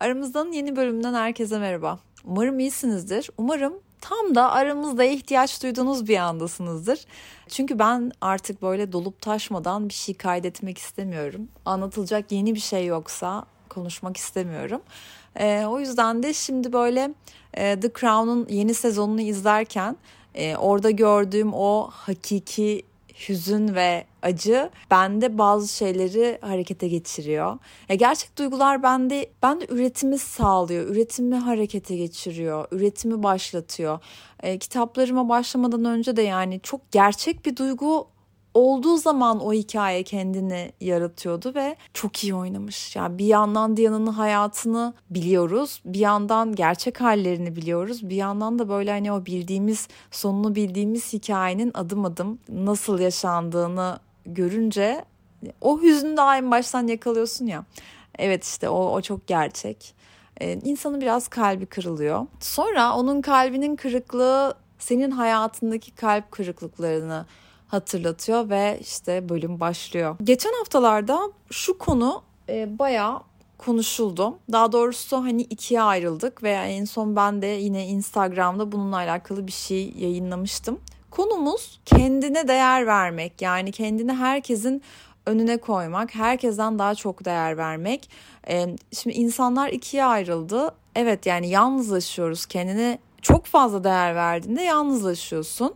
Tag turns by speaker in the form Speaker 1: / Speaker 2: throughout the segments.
Speaker 1: Aramızdan yeni bölümünden herkese merhaba. Umarım iyisinizdir. Umarım tam da aramızda ihtiyaç duyduğunuz bir andasınızdır. Çünkü ben artık böyle dolup taşmadan bir şey kaydetmek istemiyorum. Anlatılacak yeni bir şey yoksa konuşmak istemiyorum. E, o yüzden de şimdi böyle e, The Crown'un yeni sezonunu izlerken e, orada gördüğüm o hakiki hüzün ve acı bende bazı şeyleri harekete geçiriyor. Ya gerçek duygular bende bende üretimi sağlıyor, üretimi harekete geçiriyor, üretimi başlatıyor. E, kitaplarıma başlamadan önce de yani çok gerçek bir duygu olduğu zaman o hikaye kendini yaratıyordu ve çok iyi oynamış. Yani bir yandan Diana'nın hayatını biliyoruz, bir yandan gerçek hallerini biliyoruz, bir yandan da böyle hani o bildiğimiz sonunu bildiğimiz hikayenin adım adım nasıl yaşandığını görünce o hüznü daha en baştan yakalıyorsun ya. Evet işte o, o çok gerçek. Ee, insanın biraz kalbi kırılıyor. Sonra onun kalbinin kırıklığı senin hayatındaki kalp kırıklıklarını hatırlatıyor ve işte bölüm başlıyor. Geçen haftalarda şu konu e, bayağı konuşuldu. Daha doğrusu hani ikiye ayrıldık ve en son ben de yine Instagram'da bununla alakalı bir şey yayınlamıştım. Konumuz kendine değer vermek. Yani kendini herkesin önüne koymak, herkesten daha çok değer vermek. Ee, şimdi insanlar ikiye ayrıldı. Evet yani yalnızlaşıyoruz. Kendine çok fazla değer verdiğinde yalnızlaşıyorsun.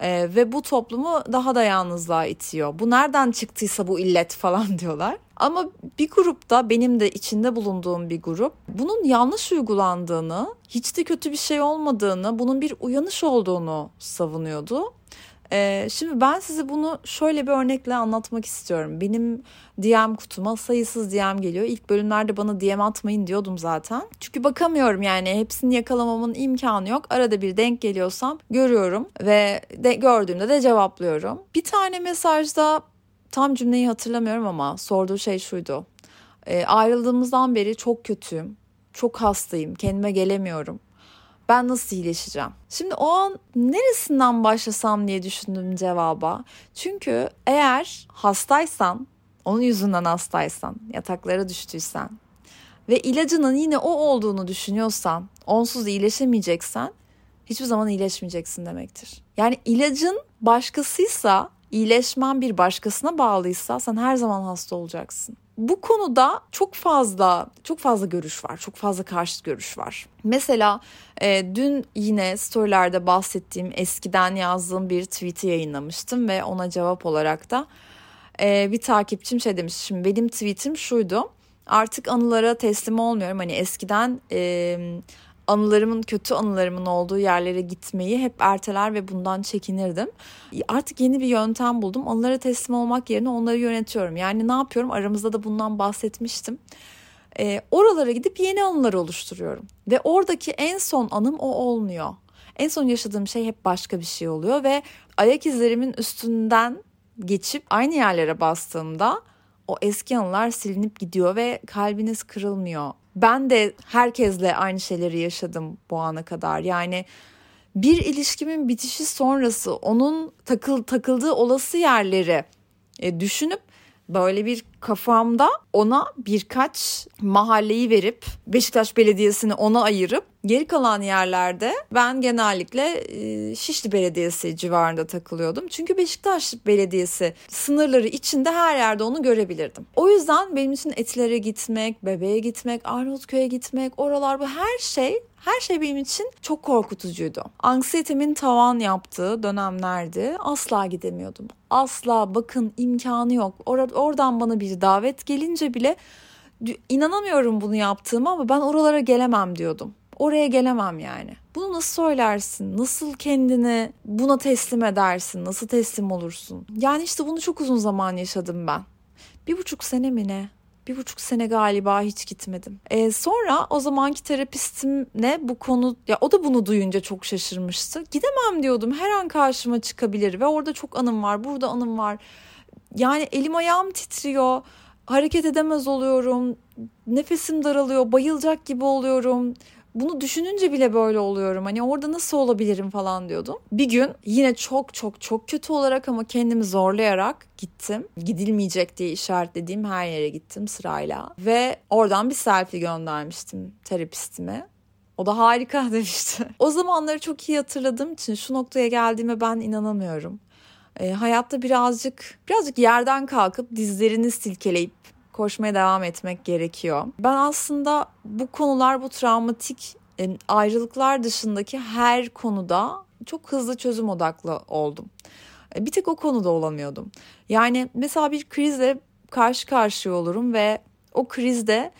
Speaker 1: Ee, ve bu toplumu daha da yalnızlığa itiyor. Bu nereden çıktıysa bu illet falan diyorlar. Ama bir grupta benim de içinde bulunduğum bir grup bunun yanlış uygulandığını, hiç de kötü bir şey olmadığını, bunun bir uyanış olduğunu savunuyordu. Ee, şimdi ben size bunu şöyle bir örnekle anlatmak istiyorum. Benim DM kutuma sayısız DM geliyor. İlk bölümlerde bana DM atmayın diyordum zaten. Çünkü bakamıyorum yani hepsini yakalamamın imkanı yok. Arada bir denk geliyorsam görüyorum ve de, gördüğümde de cevaplıyorum. Bir tane mesajda tam cümleyi hatırlamıyorum ama sorduğu şey şuydu. E, ayrıldığımızdan beri çok kötüyüm, çok hastayım, kendime gelemiyorum ben nasıl iyileşeceğim? Şimdi o an neresinden başlasam diye düşündüm cevaba. Çünkü eğer hastaysan, onun yüzünden hastaysan, yataklara düştüysen ve ilacının yine o olduğunu düşünüyorsan, onsuz iyileşemeyeceksen hiçbir zaman iyileşmeyeceksin demektir. Yani ilacın başkasıysa, iyileşmen bir başkasına bağlıysa sen her zaman hasta olacaksın bu konuda çok fazla çok fazla görüş var. Çok fazla karşıt görüş var. Mesela e, dün yine storylerde bahsettiğim eskiden yazdığım bir tweet'i yayınlamıştım ve ona cevap olarak da e, bir takipçim şey demiş. Şimdi benim tweet'im şuydu. Artık anılara teslim olmuyorum. Hani eskiden e, anılarımın kötü anılarımın olduğu yerlere gitmeyi hep erteler ve bundan çekinirdim. Artık yeni bir yöntem buldum. Anılara teslim olmak yerine onları yönetiyorum. Yani ne yapıyorum? Aramızda da bundan bahsetmiştim. E, oralara gidip yeni anılar oluşturuyorum. Ve oradaki en son anım o olmuyor. En son yaşadığım şey hep başka bir şey oluyor ve ayak izlerimin üstünden geçip aynı yerlere bastığımda o eski anılar silinip gidiyor ve kalbiniz kırılmıyor ben de herkesle aynı şeyleri yaşadım bu ana kadar. Yani bir ilişkimin bitişi sonrası onun takıl takıldığı olası yerleri e, düşünüp böyle bir kafamda ona birkaç mahalleyi verip Beşiktaş Belediyesi'ni ona ayırıp geri kalan yerlerde ben genellikle e, Şişli Belediyesi civarında takılıyordum. Çünkü Beşiktaş Belediyesi sınırları içinde her yerde onu görebilirdim. O yüzden benim için Etiler'e gitmek, Bebe'ye gitmek, Arnavutköy'e gitmek, oralar bu her şey her şey benim için çok korkutucuydu. Anksiyetimin tavan yaptığı dönemlerdi. Asla gidemiyordum. Asla bakın imkanı yok. Or- oradan bana bir davet gelince bile inanamıyorum bunu yaptığıma ama ben oralara gelemem diyordum. Oraya gelemem yani. Bunu nasıl söylersin? Nasıl kendini buna teslim edersin? Nasıl teslim olursun? Yani işte bunu çok uzun zaman yaşadım ben. Bir buçuk sene mi ne? Bir buçuk sene galiba hiç gitmedim. Ee, sonra o zamanki terapistimle bu konu ya o da bunu duyunca çok şaşırmıştı. Gidemem diyordum her an karşıma çıkabilir ve orada çok anım var burada anım var. Yani elim ayağım titriyor hareket edemez oluyorum nefesim daralıyor bayılacak gibi oluyorum bunu düşününce bile böyle oluyorum. Hani orada nasıl olabilirim falan diyordum. Bir gün yine çok çok çok kötü olarak ama kendimi zorlayarak gittim. Gidilmeyecek diye işaretlediğim her yere gittim sırayla. Ve oradan bir selfie göndermiştim terapistime. O da harika demişti. O zamanları çok iyi hatırladığım için şu noktaya geldiğime ben inanamıyorum. E, hayatta birazcık birazcık yerden kalkıp dizlerini silkeleyip koşmaya devam etmek gerekiyor. Ben aslında bu konular bu travmatik e, ayrılıklar dışındaki her konuda çok hızlı çözüm odaklı oldum. E, bir tek o konuda olamıyordum. Yani mesela bir krizle karşı karşıya olurum ve o krizde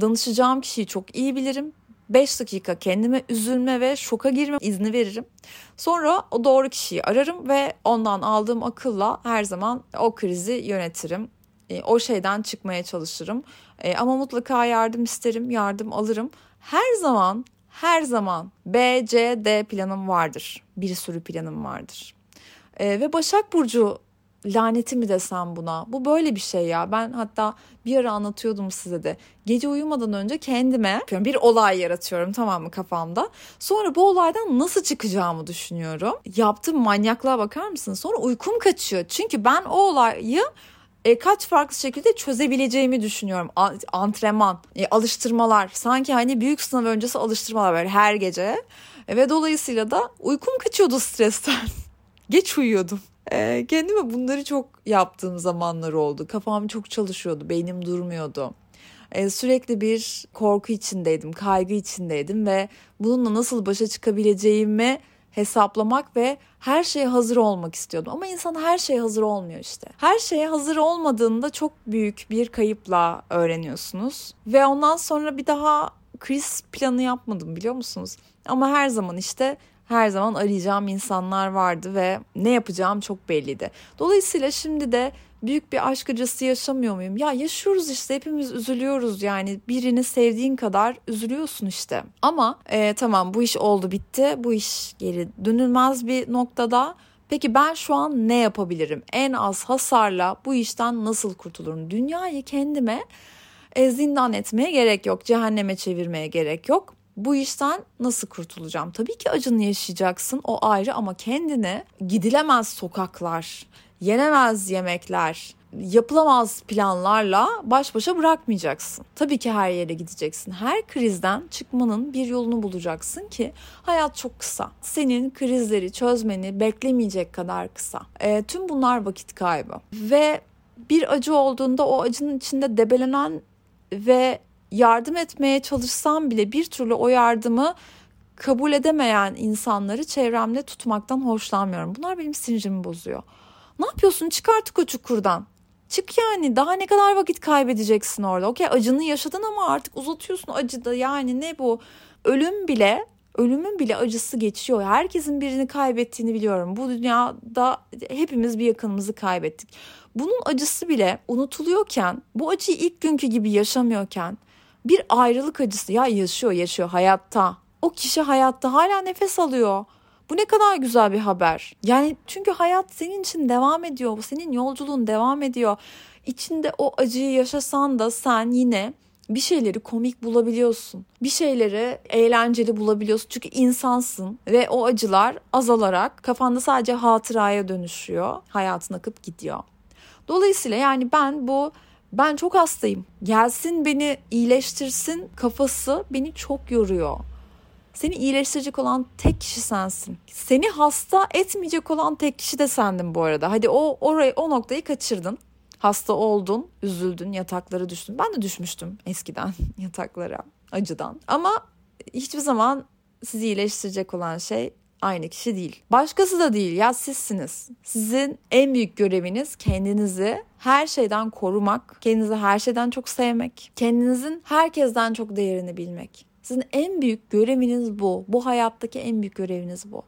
Speaker 1: danışacağım kişiyi çok iyi bilirim. 5 dakika kendime üzülme ve şoka girme izni veririm. Sonra o doğru kişiyi ararım ve ondan aldığım akılla her zaman o krizi yönetirim. E, o şeyden çıkmaya çalışırım. E, ama mutlaka yardım isterim, yardım alırım. Her zaman, her zaman B, C, D planım vardır. Bir sürü planım vardır. E, ve Başak Burcu laneti mi desem buna? Bu böyle bir şey ya. Ben hatta bir ara anlatıyordum size de. Gece uyumadan önce kendime bir olay yaratıyorum tamam mı kafamda. Sonra bu olaydan nasıl çıkacağımı düşünüyorum. Yaptığım manyaklığa bakar mısınız? Sonra uykum kaçıyor. Çünkü ben o olayı e, kaç farklı şekilde çözebileceğimi düşünüyorum. Antrenman, e, alıştırmalar. Sanki hani büyük sınav öncesi alıştırmalar böyle her gece. E, ve dolayısıyla da uykum kaçıyordu stresten. Geç uyuyordum. E, kendime bunları çok yaptığım zamanlar oldu. Kafam çok çalışıyordu, beynim durmuyordu. E, sürekli bir korku içindeydim, kaygı içindeydim ve bununla nasıl başa çıkabileceğimi hesaplamak ve her şeye hazır olmak istiyordum. Ama insan her şeye hazır olmuyor işte. Her şeye hazır olmadığında çok büyük bir kayıpla öğreniyorsunuz. Ve ondan sonra bir daha kriz planı yapmadım biliyor musunuz? Ama her zaman işte her zaman arayacağım insanlar vardı ve ne yapacağım çok belliydi. Dolayısıyla şimdi de büyük bir aşk acısı yaşamıyor muyum? Ya yaşıyoruz işte hepimiz üzülüyoruz yani birini sevdiğin kadar üzülüyorsun işte. Ama e, tamam bu iş oldu bitti bu iş geri dönülmez bir noktada. Peki ben şu an ne yapabilirim? En az hasarla bu işten nasıl kurtulurum? Dünyayı kendime e, zindan etmeye gerek yok. Cehenneme çevirmeye gerek yok bu işten nasıl kurtulacağım? Tabii ki acını yaşayacaksın o ayrı ama kendini gidilemez sokaklar, yenemez yemekler, yapılamaz planlarla baş başa bırakmayacaksın. Tabii ki her yere gideceksin. Her krizden çıkmanın bir yolunu bulacaksın ki hayat çok kısa. Senin krizleri çözmeni beklemeyecek kadar kısa. E, tüm bunlar vakit kaybı. Ve bir acı olduğunda o acının içinde debelenen ve yardım etmeye çalışsam bile bir türlü o yardımı kabul edemeyen insanları çevremde tutmaktan hoşlanmıyorum. Bunlar benim sinirimi bozuyor. Ne yapıyorsun? Çık artık o çukurdan. Çık yani daha ne kadar vakit kaybedeceksin orada. Okey acını yaşadın ama artık uzatıyorsun acıda yani ne bu? Ölüm bile ölümün bile acısı geçiyor. Herkesin birini kaybettiğini biliyorum. Bu dünyada hepimiz bir yakınımızı kaybettik. Bunun acısı bile unutuluyorken, bu acıyı ilk günkü gibi yaşamıyorken bir ayrılık acısı ya yaşıyor yaşıyor hayatta. O kişi hayatta hala nefes alıyor. Bu ne kadar güzel bir haber. Yani çünkü hayat senin için devam ediyor. Senin yolculuğun devam ediyor. İçinde o acıyı yaşasan da sen yine bir şeyleri komik bulabiliyorsun. Bir şeyleri eğlenceli bulabiliyorsun. Çünkü insansın ve o acılar azalarak kafanda sadece hatıraya dönüşüyor. Hayatın akıp gidiyor. Dolayısıyla yani ben bu ben çok hastayım. Gelsin beni iyileştirsin kafası beni çok yoruyor. Seni iyileştirecek olan tek kişi sensin. Seni hasta etmeyecek olan tek kişi de sendin bu arada. Hadi o orayı o noktayı kaçırdın. Hasta oldun, üzüldün, yataklara düştün. Ben de düşmüştüm eskiden yataklara acıdan. Ama hiçbir zaman sizi iyileştirecek olan şey aynı kişi değil. Başkası da değil ya sizsiniz. Sizin en büyük göreviniz kendinizi her şeyden korumak, kendinizi her şeyden çok sevmek, kendinizin herkesten çok değerini bilmek. Sizin en büyük göreviniz bu. Bu hayattaki en büyük göreviniz bu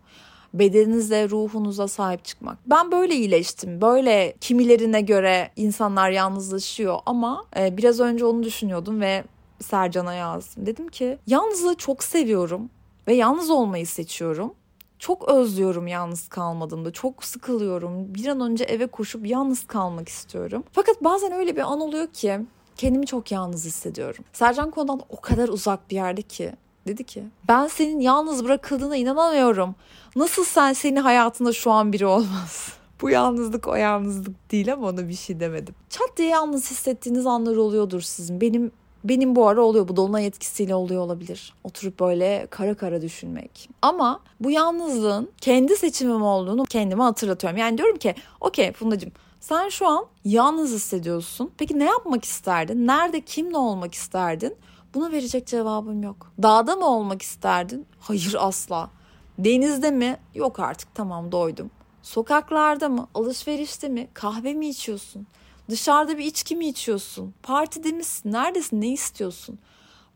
Speaker 1: bedeninize, ruhunuza sahip çıkmak. Ben böyle iyileştim. Böyle kimilerine göre insanlar yalnızlaşıyor ama e, biraz önce onu düşünüyordum ve Sercan'a yazdım. Dedim ki yalnızlığı çok seviyorum ve yalnız olmayı seçiyorum. Çok özlüyorum yalnız kalmadığımda. Çok sıkılıyorum. Bir an önce eve koşup yalnız kalmak istiyorum. Fakat bazen öyle bir an oluyor ki kendimi çok yalnız hissediyorum. Sercan konudan o kadar uzak bir yerde ki Dedi ki ben senin yalnız bırakıldığına inanamıyorum. Nasıl sen senin hayatında şu an biri olmaz? Bu yalnızlık o yalnızlık değil ama ona bir şey demedim. Çat diye yalnız hissettiğiniz anlar oluyordur sizin. Benim benim bu ara oluyor. Bu dolunay etkisiyle oluyor olabilir. Oturup böyle kara kara düşünmek. Ama bu yalnızlığın kendi seçimim olduğunu kendime hatırlatıyorum. Yani diyorum ki okey Fundacığım sen şu an yalnız hissediyorsun. Peki ne yapmak isterdin? Nerede kimle olmak isterdin? Buna verecek cevabım yok. Dağda mı olmak isterdin? Hayır asla. Denizde mi? Yok artık tamam doydum. Sokaklarda mı? Alışverişte mi? Kahve mi içiyorsun? Dışarıda bir içki mi içiyorsun? Partide misin? Neredesin? Ne istiyorsun?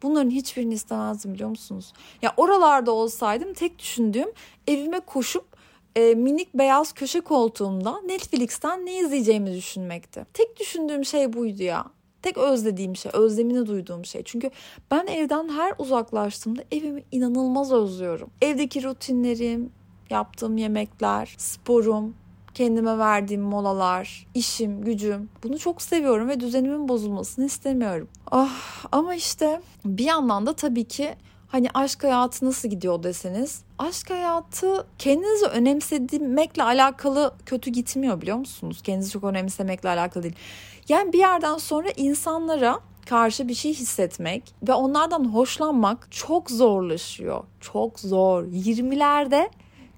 Speaker 1: Bunların hiçbirini istemezdim biliyor musunuz? Ya oralarda olsaydım tek düşündüğüm evime koşup e, minik beyaz köşe koltuğumda Netflix'ten ne izleyeceğimi düşünmekti. Tek düşündüğüm şey buydu ya. Tek özlediğim şey, özlemini duyduğum şey. Çünkü ben evden her uzaklaştığımda evimi inanılmaz özlüyorum. Evdeki rutinlerim, yaptığım yemekler, sporum, kendime verdiğim molalar, işim, gücüm. Bunu çok seviyorum ve düzenimin bozulmasını istemiyorum. Ah ama işte bir yandan da tabii ki hani aşk hayatı nasıl gidiyor deseniz aşk hayatı kendinizi önemsemekle alakalı kötü gitmiyor biliyor musunuz? Kendinizi çok önemsemekle alakalı değil. Yani bir yerden sonra insanlara karşı bir şey hissetmek ve onlardan hoşlanmak çok zorlaşıyor. Çok zor. 20'lerde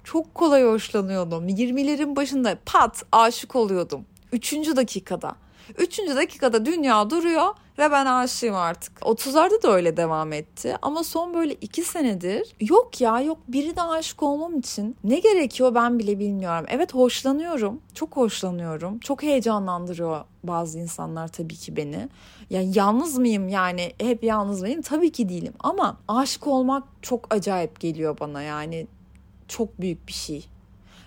Speaker 1: çok kolay hoşlanıyordum. 20'lerin başında pat aşık oluyordum. Üçüncü dakikada. Üçüncü dakikada dünya duruyor ve ben aşığım artık. 30'larda da öyle devam etti ama son böyle iki senedir yok ya yok biri de aşık olmam için ne gerekiyor ben bile bilmiyorum. Evet hoşlanıyorum, çok hoşlanıyorum, çok heyecanlandırıyor bazı insanlar tabii ki beni. Yani yalnız mıyım yani hep yalnız mıyım? Tabii ki değilim ama aşık olmak çok acayip geliyor bana yani çok büyük bir şey.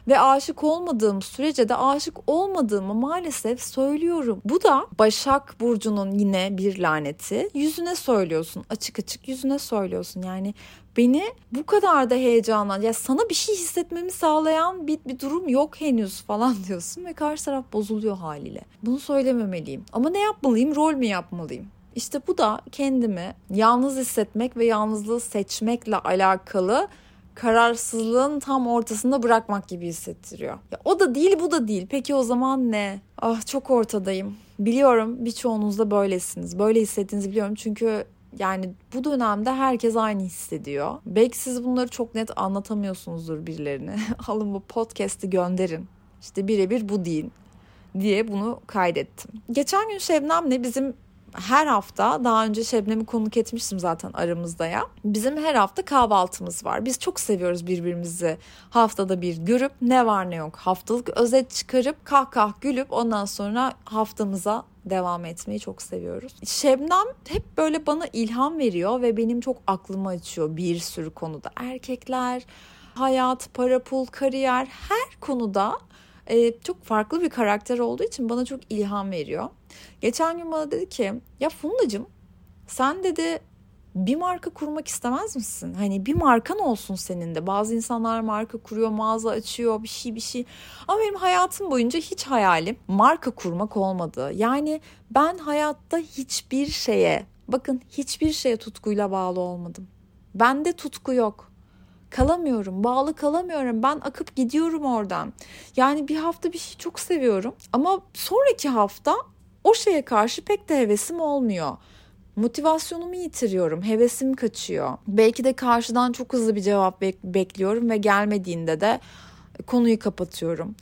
Speaker 1: Ve aşık olmadığım sürece de aşık olmadığımı maalesef söylüyorum. Bu da Başak Burcu'nun yine bir laneti. Yüzüne söylüyorsun. Açık açık yüzüne söylüyorsun. Yani beni bu kadar da heyecanlan ya sana bir şey hissetmemi sağlayan bir, bir durum yok henüz falan diyorsun ve karşı taraf bozuluyor haliyle. Bunu söylememeliyim. Ama ne yapmalıyım? Rol mü yapmalıyım? İşte bu da kendimi yalnız hissetmek ve yalnızlığı seçmekle alakalı kararsızlığın tam ortasında bırakmak gibi hissettiriyor. Ya o da değil bu da değil. Peki o zaman ne? Ah çok ortadayım. Biliyorum birçoğunuz da böylesiniz. Böyle hissettiğinizi biliyorum çünkü yani bu dönemde herkes aynı hissediyor. Belki siz bunları çok net anlatamıyorsunuzdur birilerine. Alın bu podcast'i gönderin. İşte birebir bu değil diye bunu kaydettim. Geçen gün Şebnem'le bizim her hafta daha önce Şebnem'i konuk etmiştim zaten aramızda ya. Bizim her hafta kahvaltımız var. Biz çok seviyoruz birbirimizi haftada bir görüp ne var ne yok haftalık özet çıkarıp kah kah gülüp ondan sonra haftamıza devam etmeyi çok seviyoruz. Şebnem hep böyle bana ilham veriyor ve benim çok aklımı açıyor bir sürü konuda. Erkekler, hayat, para pul, kariyer her konuda e, çok farklı bir karakter olduğu için bana çok ilham veriyor. Geçen gün bana dedi ki ya Fundacığım sen dedi bir marka kurmak istemez misin? Hani bir markan olsun senin de. Bazı insanlar marka kuruyor, mağaza açıyor, bir şey bir şey. Ama benim hayatım boyunca hiç hayalim marka kurmak olmadı. Yani ben hayatta hiçbir şeye, bakın hiçbir şeye tutkuyla bağlı olmadım. Bende tutku yok kalamıyorum, bağlı kalamıyorum. Ben akıp gidiyorum oradan. Yani bir hafta bir şey çok seviyorum ama sonraki hafta o şeye karşı pek de hevesim olmuyor. Motivasyonumu yitiriyorum, hevesim kaçıyor. Belki de karşıdan çok hızlı bir cevap bek- bekliyorum ve gelmediğinde de konuyu kapatıyorum.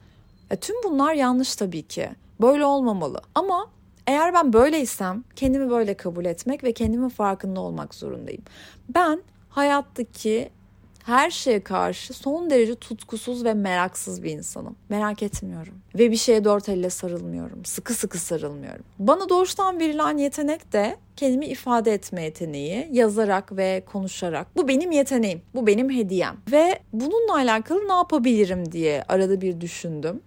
Speaker 1: E, tüm bunlar yanlış tabii ki. Böyle olmamalı. Ama eğer ben böyleysem kendimi böyle kabul etmek ve kendimin farkında olmak zorundayım. Ben hayattaki her şeye karşı son derece tutkusuz ve meraksız bir insanım. Merak etmiyorum. Ve bir şeye dört elle sarılmıyorum. Sıkı sıkı sarılmıyorum. Bana doğuştan verilen yetenek de kendimi ifade etme yeteneği, yazarak ve konuşarak. Bu benim yeteneğim, bu benim hediyem. Ve bununla alakalı ne yapabilirim diye arada bir düşündüm.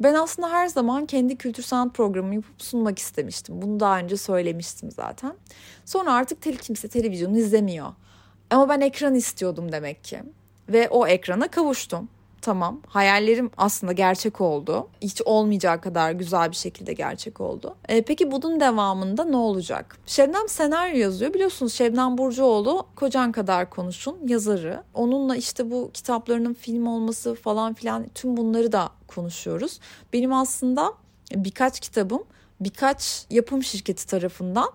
Speaker 1: Ben aslında her zaman kendi kültür sanat programı yapıp sunmak istemiştim. Bunu daha önce söylemiştim zaten. Sonra artık tel kimse televizyonu izlemiyor. Ama ben ekran istiyordum demek ki. Ve o ekrana kavuştum. Tamam. Hayallerim aslında gerçek oldu. Hiç olmayacağı kadar güzel bir şekilde gerçek oldu. E, peki bunun devamında ne olacak? Şebnem senaryo yazıyor. Biliyorsunuz Şebnem Burcuoğlu Kocan Kadar Konuşun yazarı. Onunla işte bu kitaplarının film olması falan filan tüm bunları da konuşuyoruz. Benim aslında birkaç kitabım birkaç yapım şirketi tarafından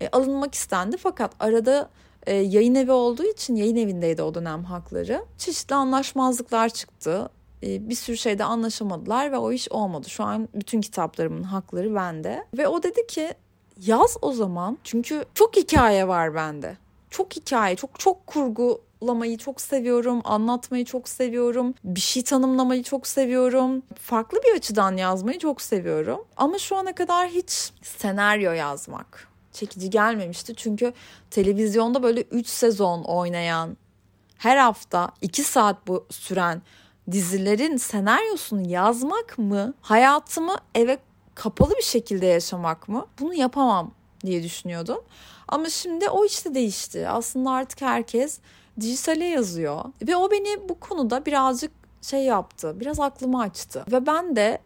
Speaker 1: e, alınmak istendi. Fakat arada e, yayın evi olduğu için yayın evindeydi o dönem hakları. Çeşitli anlaşmazlıklar çıktı. E, bir sürü şeyde anlaşamadılar ve o iş olmadı. Şu an bütün kitaplarımın hakları bende. Ve o dedi ki yaz o zaman. Çünkü çok hikaye var bende. Çok hikaye, çok çok kurgu lamayı çok seviyorum, anlatmayı çok seviyorum, bir şey tanımlamayı çok seviyorum, farklı bir açıdan yazmayı çok seviyorum. Ama şu ana kadar hiç senaryo yazmak çekici gelmemişti. Çünkü televizyonda böyle 3 sezon oynayan, her hafta 2 saat bu süren dizilerin senaryosunu yazmak mı? Hayatımı eve kapalı bir şekilde yaşamak mı? Bunu yapamam diye düşünüyordum. Ama şimdi o işte değişti. Aslında artık herkes dijitale yazıyor. Ve o beni bu konuda birazcık şey yaptı. Biraz aklımı açtı. Ve ben de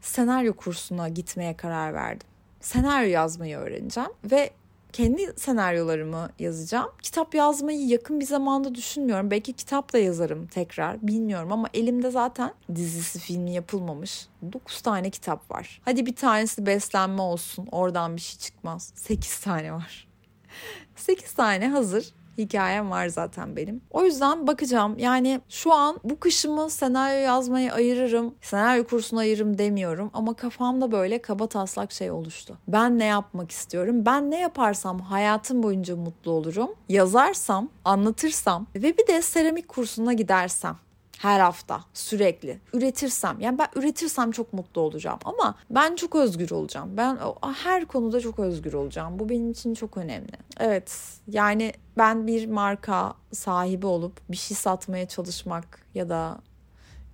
Speaker 1: senaryo kursuna gitmeye karar verdim. Senaryo yazmayı öğreneceğim ve kendi senaryolarımı yazacağım. Kitap yazmayı yakın bir zamanda düşünmüyorum. Belki kitap da yazarım tekrar bilmiyorum ama elimde zaten dizisi filmi yapılmamış 9 tane kitap var. Hadi bir tanesi beslenme olsun oradan bir şey çıkmaz. 8 tane var. 8 tane hazır hikayem var zaten benim. O yüzden bakacağım. Yani şu an bu kışımı senaryo yazmaya ayırırım. Senaryo kursuna ayırırım demiyorum ama kafamda böyle kaba taslak şey oluştu. Ben ne yapmak istiyorum? Ben ne yaparsam hayatım boyunca mutlu olurum. Yazarsam, anlatırsam ve bir de seramik kursuna gidersem her hafta sürekli üretirsem yani ben üretirsem çok mutlu olacağım ama ben çok özgür olacağım. Ben her konuda çok özgür olacağım. Bu benim için çok önemli. Evet yani ben bir marka sahibi olup bir şey satmaya çalışmak ya da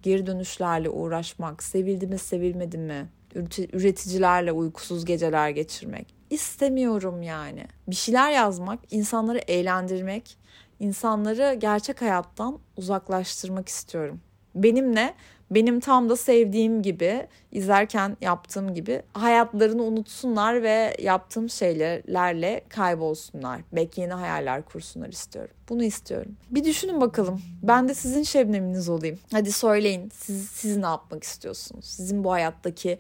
Speaker 1: geri dönüşlerle uğraşmak, sevildi mi sevilmedi mi, üreticilerle uykusuz geceler geçirmek istemiyorum yani. Bir şeyler yazmak, insanları eğlendirmek, insanları gerçek hayattan uzaklaştırmak istiyorum. Benimle benim tam da sevdiğim gibi izlerken yaptığım gibi hayatlarını unutsunlar ve yaptığım şeylerle kaybolsunlar. Belki yeni hayaller kursunlar istiyorum. Bunu istiyorum. Bir düşünün bakalım. Ben de sizin şebneminiz olayım. Hadi söyleyin. Siz, siz ne yapmak istiyorsunuz? Sizin bu hayattaki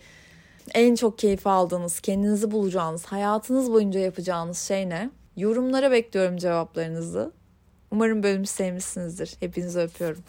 Speaker 1: en çok keyif aldığınız, kendinizi bulacağınız, hayatınız boyunca yapacağınız şey ne? Yorumlara bekliyorum cevaplarınızı. Umarım bölümü sevmişsinizdir. Hepinizi öpüyorum.